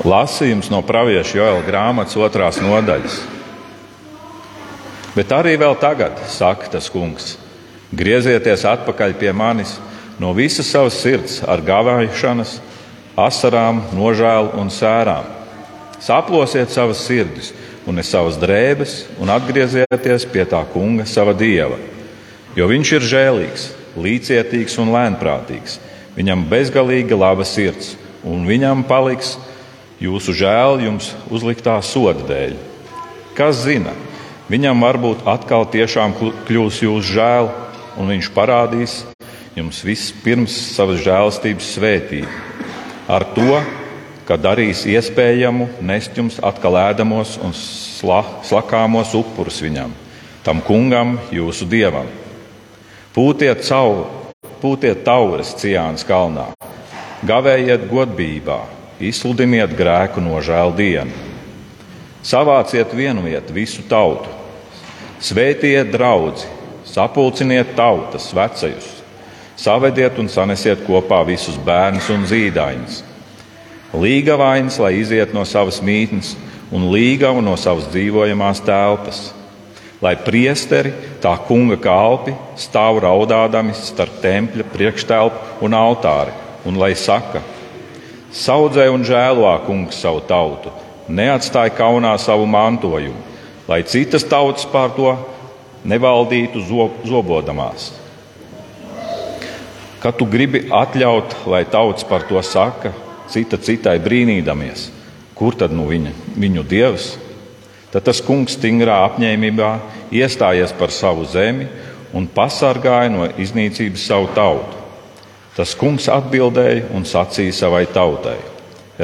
Lasījums no pravieša Joela grāmatas otrās nodaļas. Bet arī vēl tagad, saka tas kungs, griezieties atpakaļ pie manis no visas savas sirds ar gāvēšanas, asarām, nožēlu un sērām. Saplosiet savas sirdis un ne savas drēbes un atgriezieties pie tā kunga, sava dieva. Jo viņš ir žēlīgs, līdzcietīgs un lēnprātīgs. Viņam bezgalīgi laba sirds, un viņam paliks jūsu žēl jums uzliktā soda dēļ. Kas zina, viņam varbūt atkal tiešām kļūs jūsu žēl, un viņš parādīs jums vispirms savas žēlastības svētību. Ar to, ka darīs iespējamu nest jums atkal ēdamos un sla, slakāmos upurus viņam, tam kungam, jūsu dievam. Pūtiet savu, pūtiet taures Cijānas kalnā, gavējiet godībā, izsludiniet grēku nožēlu dienu. Savāciet vienviet visu tautu, svētiet draugi, sapulciniet tautas vecajus, savediet un sanesiet kopā visus bērnus un zīdaiņus līgavains, lai iziet no savas mītnes, un līgavu no savas dzīvojamās telpas. Lai priesteri, tā kunga kalpi, stāv raudādami starp tempļa priekštelpu un altāri, un lai saka: Saudzē un žēlā kungs savu tautu, neatstāj kaunā savu mantojumu, lai citas tautas pār to nevaldītu zobodamās. Kad tu gribi atļaut, lai tauts par to saka, cita citai brīnīdamies, kur tad nu viņa, viņu dievs? Tad tas kungs stingrā apņēmībā iestājies par savu zemi un pasargāja no iznīcības savu tautu. Tas kungs atbildēja un sacīja savai tautai: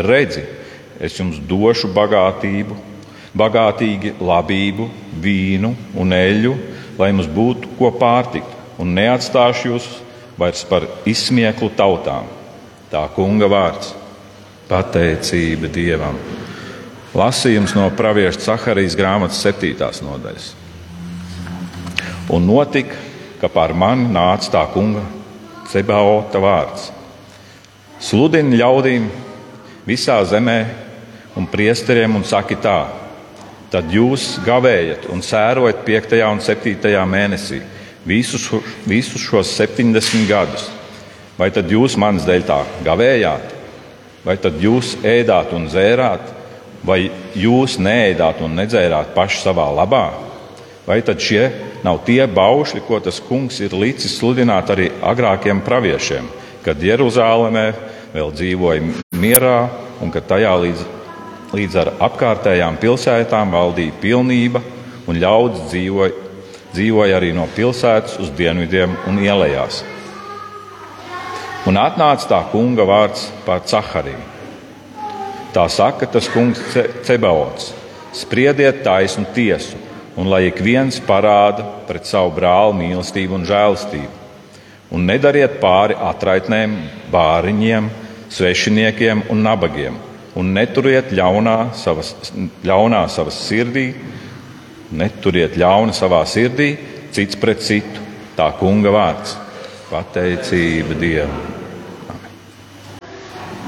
Redzi, es jums došu bagātību, bagātīgi labību, vīnu un eļļu, lai mums būtu ko pārtikt, un neatstāšu jūs vairs par izsmieklu tautām. Tā kunga vārds pateicība Dievam. Lasījums no pravieša Caharijas grāmatas 7. nodaļas. Un notika, ka pār mani nāca tā kunga Cebaota vārds. Sludini ļaudīm visā zemē un priesteriem un saki tā, tad jūs gavējat un sērojat 5. un 7. mēnesī visus, visus šos 70 gadus. Vai tad jūs manas dēļ tā gavējāt? Vai tad jūs ēdāt un dzērāt, vai jūs neēdāt un nedzērāt paši savā labā? Vai tad šie nav tie baušļi, ko tas kungs ir licis sludināt arī agrākiem praviešiem, kad Jeruzālēmē vēl dzīvoja mierā un kad tajā līdz, līdz ar apkārtējām pilsētām valdīja pilnība un ļaudis dzīvoja, dzīvoja arī no pilsētas uz dienvidiem un ielējās? Un atnāca tā kunga vārds pār Cahariju. Tā saka tas kungs Cebaots: Spriediet taisnu tiesu, un lai ik viens parāda pret savu brāli mīlestību un žēlastību. Un nedariet pāri atraitnēm, bāriņiem, svešiniekiem un nabagiem, un neturiet ļaunā savas, ļaunā savas sirdī, neturiet ļauna savā sirdī, cits pret citu. Tā kunga vārds - pateicība Dievam!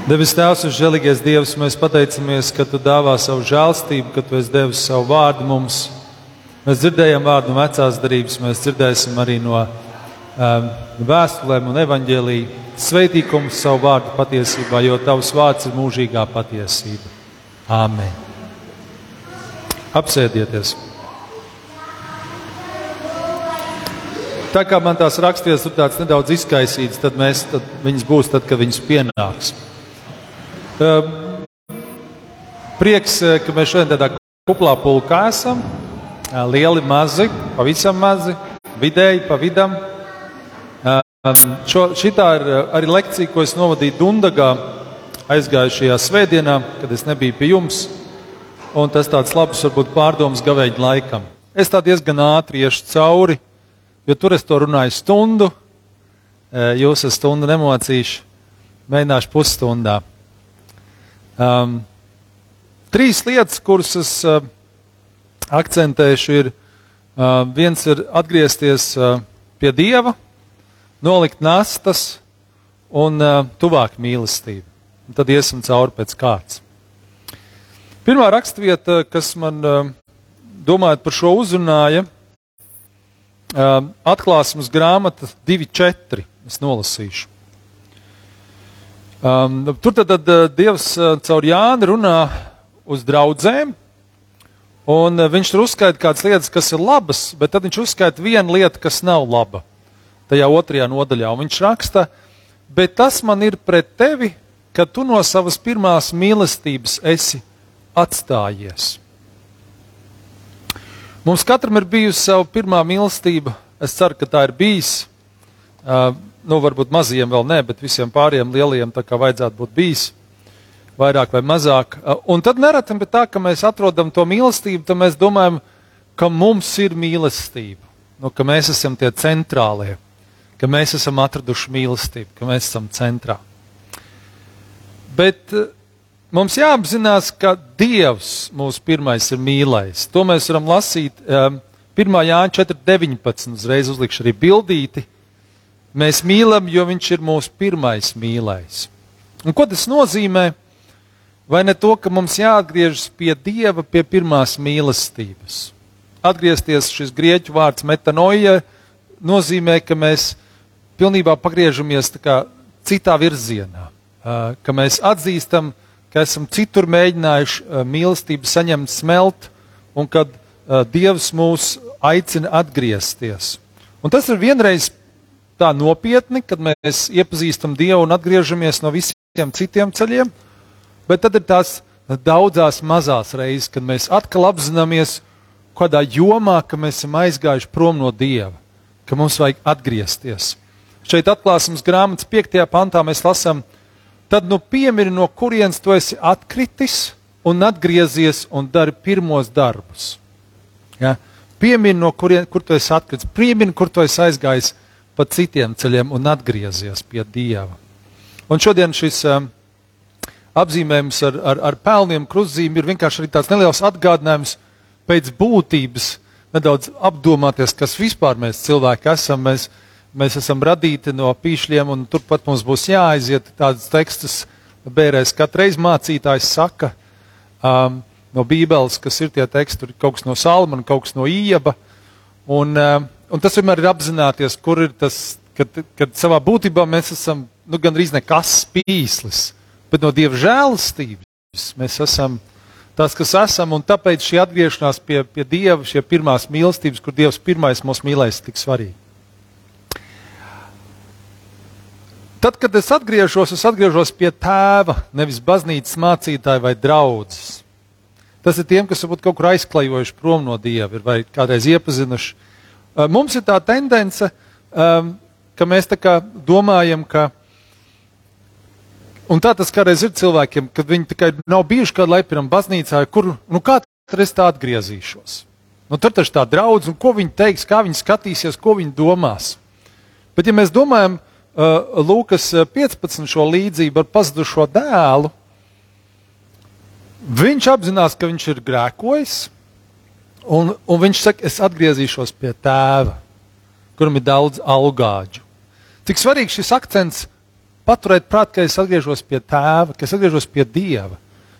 Devis Tēvs un Žēlīgais Dievs, mēs pateicamies, ka Tu dāvā savu žēlstību, ka Tu esi devis savu vārdu mums. Mēs dzirdējām vārdu no vecās darības, mēs dzirdēsim arī no um, vēstulēm un evaņģēlīja sveitīgumus savu vārdu patiesībā, jo Tavs vārds ir mūžīgā patiesība. Āmen! Apsēdieties! Tā kā man tās rakstīts, tur tāds nedaudz izkaisīts, tad, mēs, tad viņas būs tad, kad viņas pienāks. Ehm, prieks, eh, ka mēs šodien tādā kuplā pulkā esam. Eh, lieli, mazi, pavisam mazi, vidēji, pa vidam. Ehm, šo, šitā ir eh, arī lekcija, ko es novadīju Dundagā aizgājušajā svētdienā, kad es nebiju pie jums. Un tas tāds labs, varbūt pārdoms gavēņa laikam. Es tā diezgan ātri iešu cauri, jo tur es to runāju stundu. Jūs esat stundu nemocījuši, mēģināšu pusstundā. Um, trīs lietas, kuras es uh, akcentēšu, ir uh, viens ir atgriezties uh, pie Dieva, nolikt nastas un uh, tuvāk mīlestību. Un tad iesim cauri pēc kārtas. Pirmā raksturvieta, kas man domājot par šo uzrunāja, atklāsmes grāmata 2.4. Es nolasīšu. Um, tur tad, tad Dievs caur Jānu runā uz draugiem, un viņš tur uzskaita kādas lietas, kas ir labas, bet tad viņš uzskaita vienu lietu, kas nav laba. Tajā otrajā nodaļā un viņš raksta, bet tas man ir pret tevi, ka tu no savas pirmās mīlestības esi atstājies. Mums katram ir bijusi sava pirmā mīlestība. Es ceru, ka tā ir bijis. Uh, nu, varbūt mazajiem vēl nē, bet visiem pārējiem lielajiem tā kā vajadzētu būt bijis. Vairāk vai mazāk. Uh, un tad nereti ir tā, ka mēs atrodam to mīlestību, tad mēs domājam, ka mums ir mīlestība. Nu, ka mēs esam tie centrālie, ka mēs esam atraduši mīlestību, ka mēs esam centrā. Bet uh, Mums jāapzinās, ka Dievs mūsu pirmais ir mīlējis. To mēs varam lasīt um, 1. Jāņa 4.19. Uzreiz uzlikšu arī bildīti. Mēs mīlam, jo Viņš ir mūsu pirmais mīlējis. Un ko tas nozīmē? Vai ne to, ka mums jāatgriežas pie Dieva, pie pirmās mīlestības? Atgriezties šis grieķu vārds metanoja nozīmē, ka mēs pilnībā pagriežamies kā, citā virzienā, ka mēs atzīstam, ka esam citur mēģinājuši mīlestību saņemt, smelt, un kad Dievs mūs aicina atgriezties. Un tas ir vienreiz tā nopietni, kad mēs iepazīstam Dievu un atgriežamies no visiem citiem ceļiem, bet tad ir tās daudzās mazās reizes, kad mēs atkal apzināmies, kādā jomā, mēs esam aizgājuši prom no Dieva, ka mums vajag atgriezties. Šeit atklāsmes grāmatas 5. pantā mēs lasām, tad nu piemini, no kurienes tu esi atkritis un atgriezies un dari pirmos darbus. Ja? Piemini, no kurien, kur tu esi atkritis, piemini, kur tu esi aizgājis pa citiem ceļiem un atgriezies pie Dieva. Un šodien šis um, apzīmējums ar, ar, ar pelniem krustzīm ir vienkārši arī tāds neliels atgādinājums pēc būtības, nedaudz apdomāties, kas vispār mēs cilvēki esam. Mēs, Mēs esam radīti no pīšļiem, un turpat mums būs jāaiziet tādas tekstus, bērēs. Katreiz mācītājs saka um, no Bībeles, kas ir tie teksti, tur ir kaut kas no Salmana, kaut kas no Ieba. Un, um, un tas vienmēr ir apzināties, kur ir tas, kad, kad savā būtībā mēs esam nu, gandrīz nekas pīslis, bet no Dieva žēlastības mēs esam tas, kas esam, tāpēc šī atgriešanās pie, pie Dieva, šie pirmās mīlestības, kur Dievs pirmais mūs mīlēs, ir tik svarīgi. Tad, kad es atgriežos, es atgriežos pie tēva, nevis baznīcas mācītāja vai draudzes. Tas ir tiem, kas varbūt kaut kur aizklajojuši prom no dieva, vai kādreiz iepazinuši. Mums ir tā tendence, ka mēs tā domājam, ka. Un tā tas kādreiz ir cilvēkiem, kad viņi tikai nav bijuši kādā laikā pirmā baznīcā, kur, nu kā tad es tā atgriezīšos? Nu, tur taču tā draudz, un ko viņi teiks, kā viņi skatīsies, ko viņi domās. Bet ja mēs domājam, Uh, Lūkas 15 uh, šo līdzību ar pazudušo dēlu, viņš apzinās, ka viņš ir grēkojis, un, un viņš saka, es atgriezīšos pie tēva, kuram ir daudz augāģu. Cik svarīgs šis akcents paturēt prātā, ka es atgriežos pie tēva, ka es atgriežos pie dieva,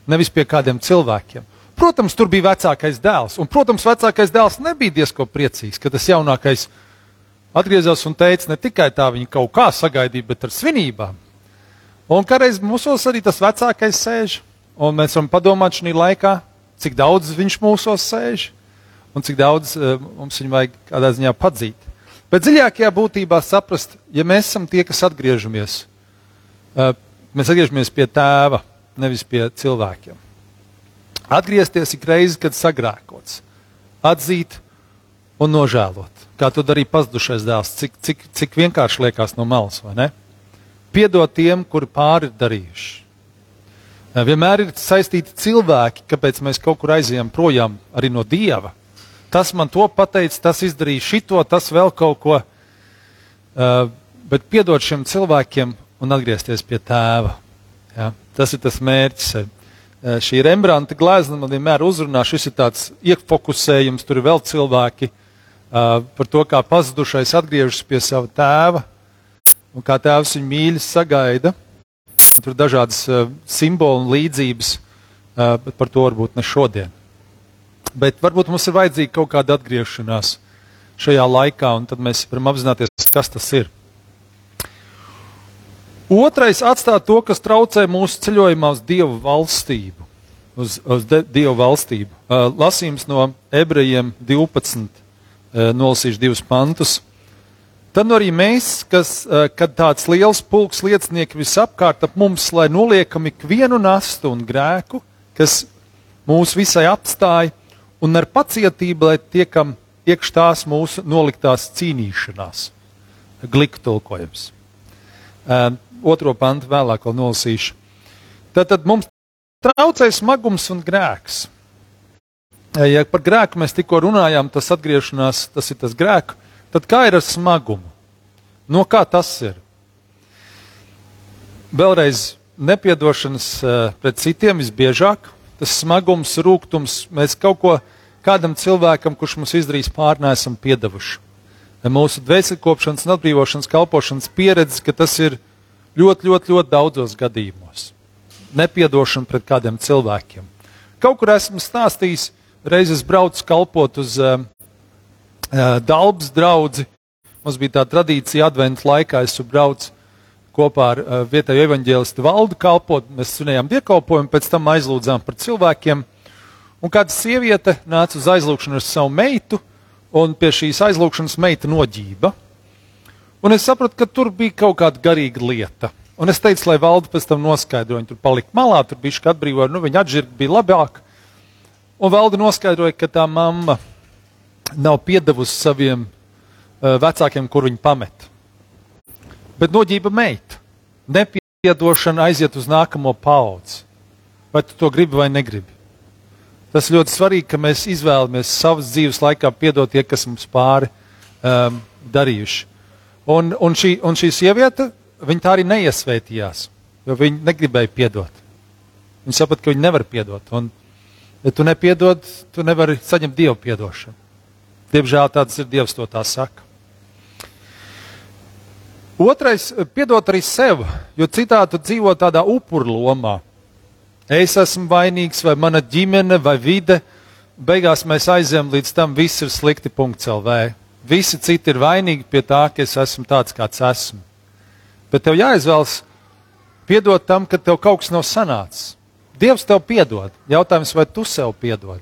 nevis pie kādiem cilvēkiem. Protams, tur bija vecākais dēls, un, protams, vecākais dēls nebija diezko priecīgs, ka tas jaunākais atgriezās un teica, ne tikai tā viņa kaut kā sagaidīja, bet ar svinībām. Un kādreiz mūsos arī tas vecākais sēž, un mēs varam padomāt šī laikā, cik daudz viņš mūsos sēž, un cik daudz uh, mums viņu vajag kādā ziņā padzīt. Bet dziļākajā būtībā saprast, ja mēs esam tie, kas atgriežamies, mēs atgriežamies pie tēva, nevis pie cilvēkiem. Atgriezties ik reizi, kad sagrēkots, atzīt un nožēlot kā to darīja pazudušais dēls, cik, cik, cik vienkārši liekas no malas, vai ne? Piedot tiem, kuri pāri ir darījuši. Vienmēr ir saistīti cilvēki, kāpēc mēs kaut kur aizējām projām arī no dieva. Tas man to pateica, tas izdarīja šito, tas vēl kaut ko. Uh, bet piedot šiem cilvēkiem un atgriezties pie tēva. Ja? Tas ir tas mērķis. Uh, šī Rembrandta glezna man vienmēr uzrunā, šis ir tāds iekfokusējums, tur ir vēl cilvēki, uh, par to, kā pazudušais atgriežas pie sava tēva un kā tēvs viņu mīļi sagaida. Tur ir dažādas simbolu un līdzības. bet par to varbūt ne šodien. Bet varbūt mums ir vajadzīga kaut kāda atgriešanās šajā laikā, un tad mēs varam apzināties, kas tas ir. Otrais - atstāt to, kas traucē mūsu ceļojumā uz Dievu valstību. Uz, uz de, Dievu valstību. Uh, lasījums no ebrejiem 12, uh, nolasīšu divus pantus. Tad nu arī mēs, kas, uh, kad tāds liels pulks liecinieki visapkārt ap mums, lai noliekam ikvienu nastu un grēku, kas mūs visai apstāja, un ar pacietību, lai tiekam iekš tās mūsu noliktās cīnīšanās. Gliku tulkojums. Otro pantu vēlāk vēl nolasīšu. Tad, tad mums traucē smagums un grēks. Ja par grēku mēs tikko runājām, tas atgriešanās, tas ir tas grēks, tad kā ir ar smagumu? No kā tas ir? Vēlreiz nepiedošanas pret citiem visbiežāk, tas smagums, rūkums, mēs kaut ko kādam cilvēkam, kurš mums izdarīs pāri, nesam piedevuši. Mūsu dvēselkopšanas un atbrīvošanas kalpošanas pieredze, ka tas ir ļoti, ļoti, ļoti daudzos gadījumos. Nepiedošana pret kādiem cilvēkiem. Kaut kur esmu stāstījis, reizes braucu kalpot uz uh, uh, Dabas draugu. Mums bija tā tradīcija, adventu laikā es braucu kopā ar uh, vietējo evaņģēlistu valdu kalpot. Mēs svinējām dievkalpojumu, pēc tam aizlūdzām par cilvēkiem. Un kāda sieviete nāca uz aizlūgšanu ar savu meitu, un pie šīs aizlūgšanas meita noģība. Un es sapratu, ka tur bija kaut kāda garīga lieta. Un es teicu, lai valde pēc tam noskaidro, viņi tur palika malā, tur bija šī atbrīvoja, nu viņa atžirga bija labāk. Un valde noskaidroja, ka tā mamma nav piedevusi saviem uh, vecākiem, kur viņa pamet. Bet noģība meita. Nepiedošana aiziet uz nākamo paudzi. Vai tu to gribi vai negribi? Tas ļoti svarīgi, ka mēs izvēlamies savas dzīves laikā piedot tie, kas mums pāri um, darījuši. Un, un, šī, un šī sieviete, viņa tā arī neiesvētījās, jo viņa negribēja piedot. Viņa saprata, ka viņa nevar piedot. Un, ja tu nepiedod, tu nevari saņemt dievu piedošanu. Diemžēl tāds ir Dievs, to tā saka. Otrais, piedot arī sev, jo citādi dzīvo tādā upurlomā es esmu vainīgs, vai mana ģimene, vai vide. Beigās mēs aizējām līdz tam, viss ir slikti. LV. Visi citi ir vainīgi pie tā, ka es esmu tāds, kāds esmu. Bet tev jāizvēlas piedot tam, ka tev kaut kas nav sanācis. Dievs tev piedod. Jautājums, vai tu sev piedod?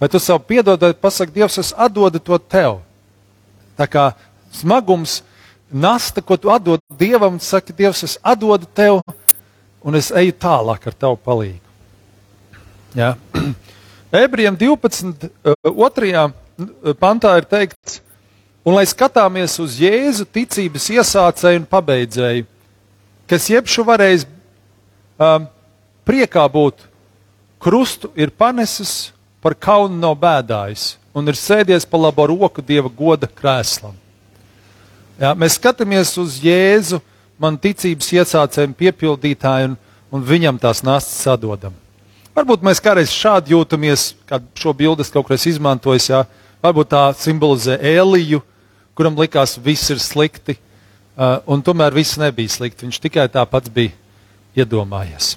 Vai tu sev piedod, vai pasaki, Dievs, es atdodu to tev? Tā kā smagums, nasta, ko tu atdod Dievam, saka, Dievs, es atdodu tev, un es eju tālāk ar tavu palīdzību. Ja? Ebrejiem 12. otrajā pantā ir teikts, un lai skatāmies uz Jēzu ticības iesācēju un pabeidzēju, kas jebšu varējis um, priekā būt, krustu ir panesis, par kaunu nav bēdājis un ir sēdies pa labo roku Dieva goda krēslam. Ja, mēs skatāmies uz Jēzu, man ticības iesācējiem piepildītāju un, un viņam tās nastas sadodam. Varbūt mēs kādreiz šādi jūtamies, kad šo bildes kaut kas izmantojas, jā. Varbūt tā simbolizē Eliju, kuram likās, viss ir slikti, uh, un tomēr viss nebija slikti. Viņš tikai tā pats bija iedomājies.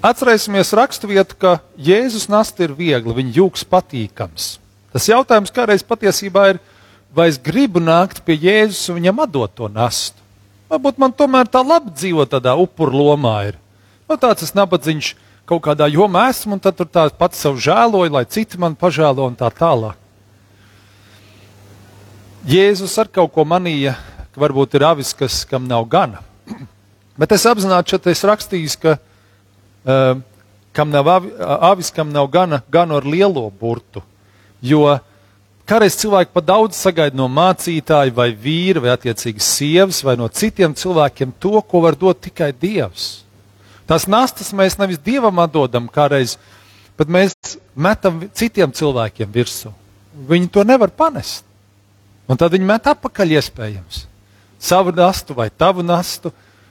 Atcerēsimies raksturvietu, ka Jēzus nasta ir viegli, viņa jūgs patīkams. Tas jautājums kādreiz patiesībā ir, vai es gribu nākt pie Jēzus un viņam atdot to nastu. Varbūt man tomēr tā labi dzīvo tādā upuru lomā. Ir. Nu, tāds es nabadzīgs kaut kādā jomā esmu, un tad tur tā pats sev žēloju, lai citi man pažēlo un tā tālāk. Jēzus ar kaut ko manīja, ka varbūt ir avis, kas, kam nav gana. Bet es apzināti šeit es rakstīju, ka uh, kam nav avi, avis, kam nav gana, gana ar lielo burtu. Jo Kādreiz cilvēki pat daudz sagaida no mācītāja, vai vīra, vai attiecīgi sievas, vai no citiem cilvēkiem to, ko var dot tikai Dievs. Tās nastas mēs nevis Dievam atdodam kādreiz, bet mēs metam citiem cilvēkiem virsū. Viņi to nevar panest. Un tad viņi met atpakaļ iespējams. Savu nastu vai tavu nastu.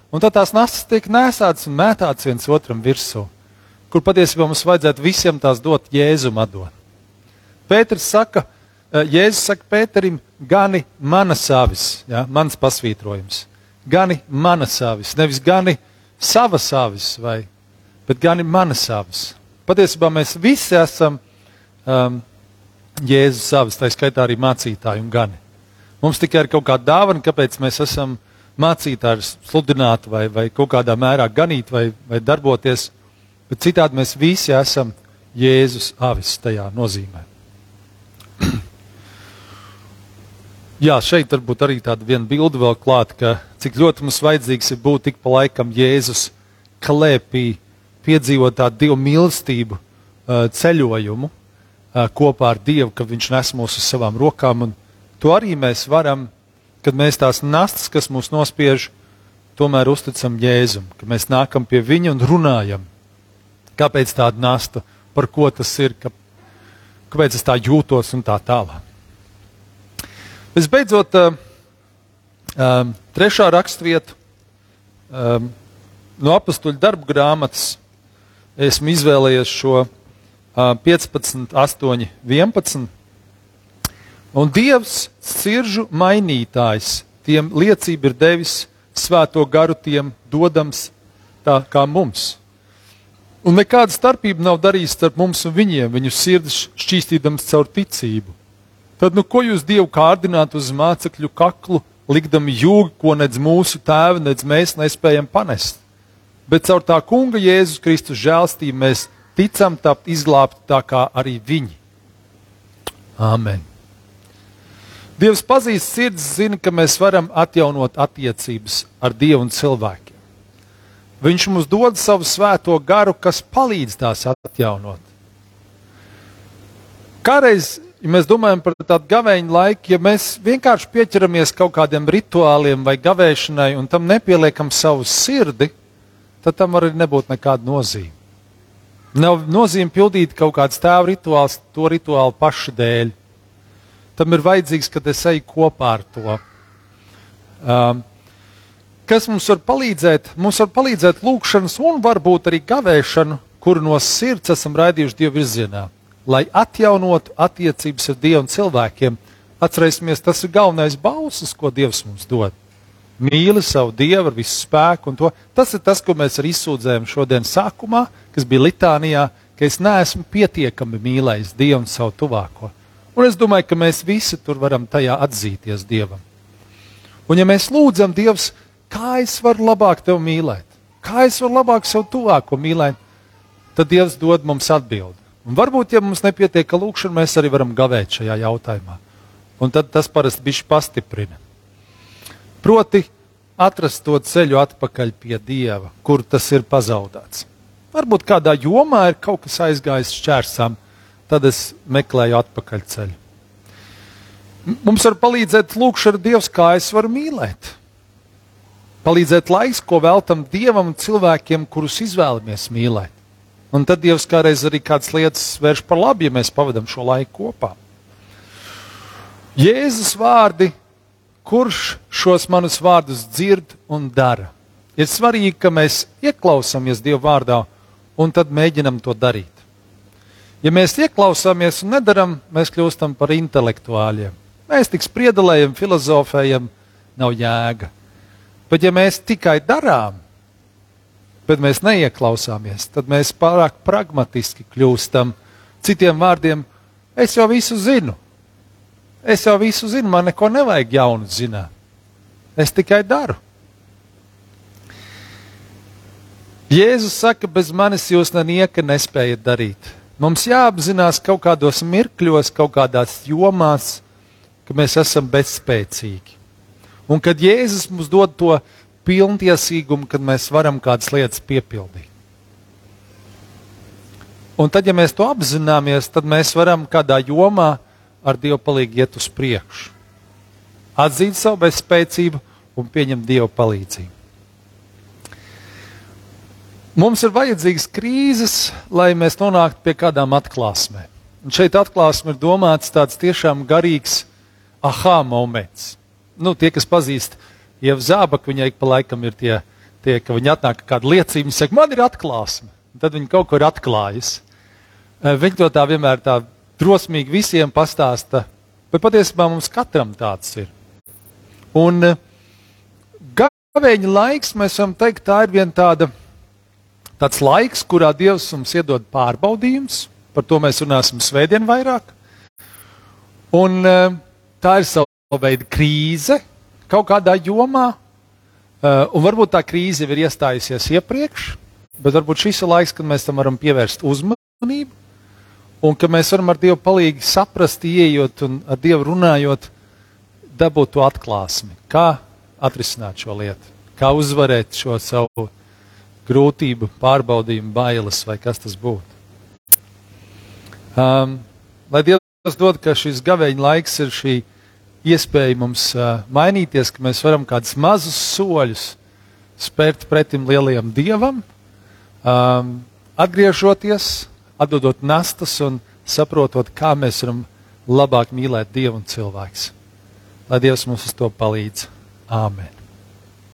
Un tad tās nastas tiek nēsātas un mētātas viens otram virsū. Kur patiesībā mums vajadzētu visiem tās dot Jēzum atdot. Pēters saka, ka Eh, Jēzus saka Pēterim, gani mana savis, ja, mans pasvītrojums. Gani mana savis, nevis gani savas avis, vai, bet gan ir manas avis. Patiesībā mēs visi esam um, Jēzus avis, tā skaitā arī mācītāji un gani. Mums tikai ir kaut kāda dāvana, kāpēc mēs esam mācītāji, sludināti vai, vai kaut kādā mērā ganīt vai, vai darboties, bet citādi mēs visi esam Jēzus avis tajā nozīmē. Jā, šeit varbūt arī tāda viena bilde vēl klāta, ka cik ļoti mums vajadzīgs ir būt tik pa laikam Jēzus klēpī, piedzīvot tādu dievu mīlestību ceļojumu kopā ar Dievu, ka Viņš nes mūs uz savām rokām. Un to arī mēs varam, kad mēs tās nastas, kas mūs nospiež, tomēr uzticam Jēzum, ka mēs nākam pie Viņa un runājam. Kāpēc tāda nasta, par ko tas ir, ka, kāpēc es tā jūtos un tā tālāk. Visbeidzot, um, um, trešā raksturvieta um, no apakstuļu darbu grāmatas. Esmu izvēlējies šo uh, 15, 8, 11. Un Dievs, sirdžu mainītājs, tiem liecību ir devis svēto garu tiem dodams tā kā mums. Un nekāda starpība nav darījusi starp mums un viņiem, viņu sirdis šķīstīdams caur ticību. Tad, nu, ko jūs Dievu kārdināt uz mācekļu kaklu, likdami jūgu, ko nedz mūsu tēvi, nedz mēs nespējam panest? Bet caur tā kunga Jēzus Kristus žēlstību mēs ticam tapt izglābti tā kā arī viņi. Āmen. Dievs pazīst sirds, zina, ka mēs varam atjaunot attiecības ar Dievu un cilvēkiem. Viņš mums dod savu svēto garu, kas palīdz tās atjaunot. Kādreiz ja mēs domājam par tādu gavēņu laiku, ja mēs vienkārši pieķeramies kaut kādiem rituāliem vai gavēšanai un tam nepieliekam savu sirdi, tad tam var arī nebūt nekāda nozīme. Nav nozīme pildīt kaut kādas tēva rituāls, to rituālu pašu dēļ. Tam ir vajadzīgs, kad es eju kopā ar to. Um, kas mums var palīdzēt? Mums var palīdzēt lūkšanas un varbūt arī gavēšanu, kuru no sirds esam raidījuši Dievu virzienā lai atjaunotu attiecības ar Dievu un cilvēkiem. Atcerēsimies, tas ir galvenais bauslis, ko Dievs mums dod. Mīli savu Dievu ar visu spēku, un to, tas ir tas, ko mēs arī izsūdzējām šodien sākumā, kas bija litānijā, ka es neesmu pietiekami mīlējis Dievu un savu tuvāko. Un es domāju, ka mēs visi tur varam tajā atzīties Dievam. Un ja mēs lūdzam Dievs, kā es varu labāk tevi mīlēt, kā es varu labāk savu tuvāko mīlēt, tad Dievs dod mums atbildi. Un varbūt, ja mums nepietiek lūkšana, mēs arī varam gavēt šajā jautājumā. Un tad tas parasti bišķi pastiprina. Proti, atrast to ceļu atpakaļ pie Dieva, kur tas ir pazaudēts. Varbūt kādā jomā ir kaut kas aizgājis šķērsām, tad es meklēju atpakaļ ceļu. Mums var palīdzēt lūkšana Dievs, kā es varu mīlēt. Palīdzēt laiks, ko veltam Dievam un cilvēkiem, kurus izvēlamies mīlēt. Un tad Dievs kādreiz arī kādas lietas vērš par labu, ja mēs pavadām šo laiku kopā. Jēzus vārdi, kurš šos manus vārdus dzird un dara? Ir svarīgi, ka mēs ieklausāmies Dieva vārdā un tad mēģinam to darīt. Ja mēs ieklausāmies un nedaram, mēs kļūstam par intelektuāļiem. Mēs tik spriedelējam, filozofējam, nav jēga. Bet ja mēs tikai darām, bet mēs neieklausāmies, tad mēs pārāk pragmatiski kļūstam. Citiem vārdiem, es jau visu zinu. Es jau visu zinu, man neko nevajag jaunu zināt. Es tikai daru. Jēzus saka, bez manis jūs nenieka nespējat darīt. Mums jāapzinās kaut kādos mirkļos, kaut kādās jomās, ka mēs esam bezspēcīgi. Un kad Jēzus mums dod to pilntiesīgumu, kad mēs varam kādas lietas piepildīt. Un tad, ja mēs to apzināmies, tad mēs varam kādā jomā ar Dievu palīdzību iet uz priekšu. Atzīt savu bezspēcību un pieņemt Dieva palīdzību. Mums ir vajadzīgas krīzes, lai mēs nonāktu pie kādām atklāsmēm. Un šeit atklāsme ir domāts tāds tiešām garīgs aha moments. Nu, tie, kas pazīst Ieva Zābaka, viņai pa laikam ir tie, tie ka viņa atnāk kāda liecība, viņa saka, man ir atklāsme. Un tad viņa kaut ko ir atklājusi. Eh, viņa to tā vienmēr tā drosmīgi visiem pastāsta, bet patiesībā mums katram tāds ir. Un eh, gavēņa laiks, mēs varam teikt, tā ir viena tāda tāds laiks, kurā Dievs mums iedod pārbaudījums, par to mēs runāsim svētdien vairāk. Un uh, tā ir sava veida krīze kaut kādā jomā, uh, un varbūt tā krīze ir iestājusies iepriekš, bet varbūt šis ir laiks, kad mēs tam varam pievērst uzmanību, un ka mēs varam ar Dievu palīdzību saprast, ieejot un ar Dievu runājot, dabūt to atklāsmi, kā atrisināt šo lietu, kā uzvarēt šo savu grūtību, pārbaudījumu, bailes vai kas tas būtu. Um, lai Dievs dod, ka šis gaveņa laiks ir šī iespēja mums uh, mainīties, ka mēs varam kādus mazus soļus spērt pretim lielajam dievam, um, atgriežoties, atdodot nastas un saprotot, kā mēs varam labāk mīlēt Dievu un cilvēks. Lai Dievs mums uz to palīdz. Āmen!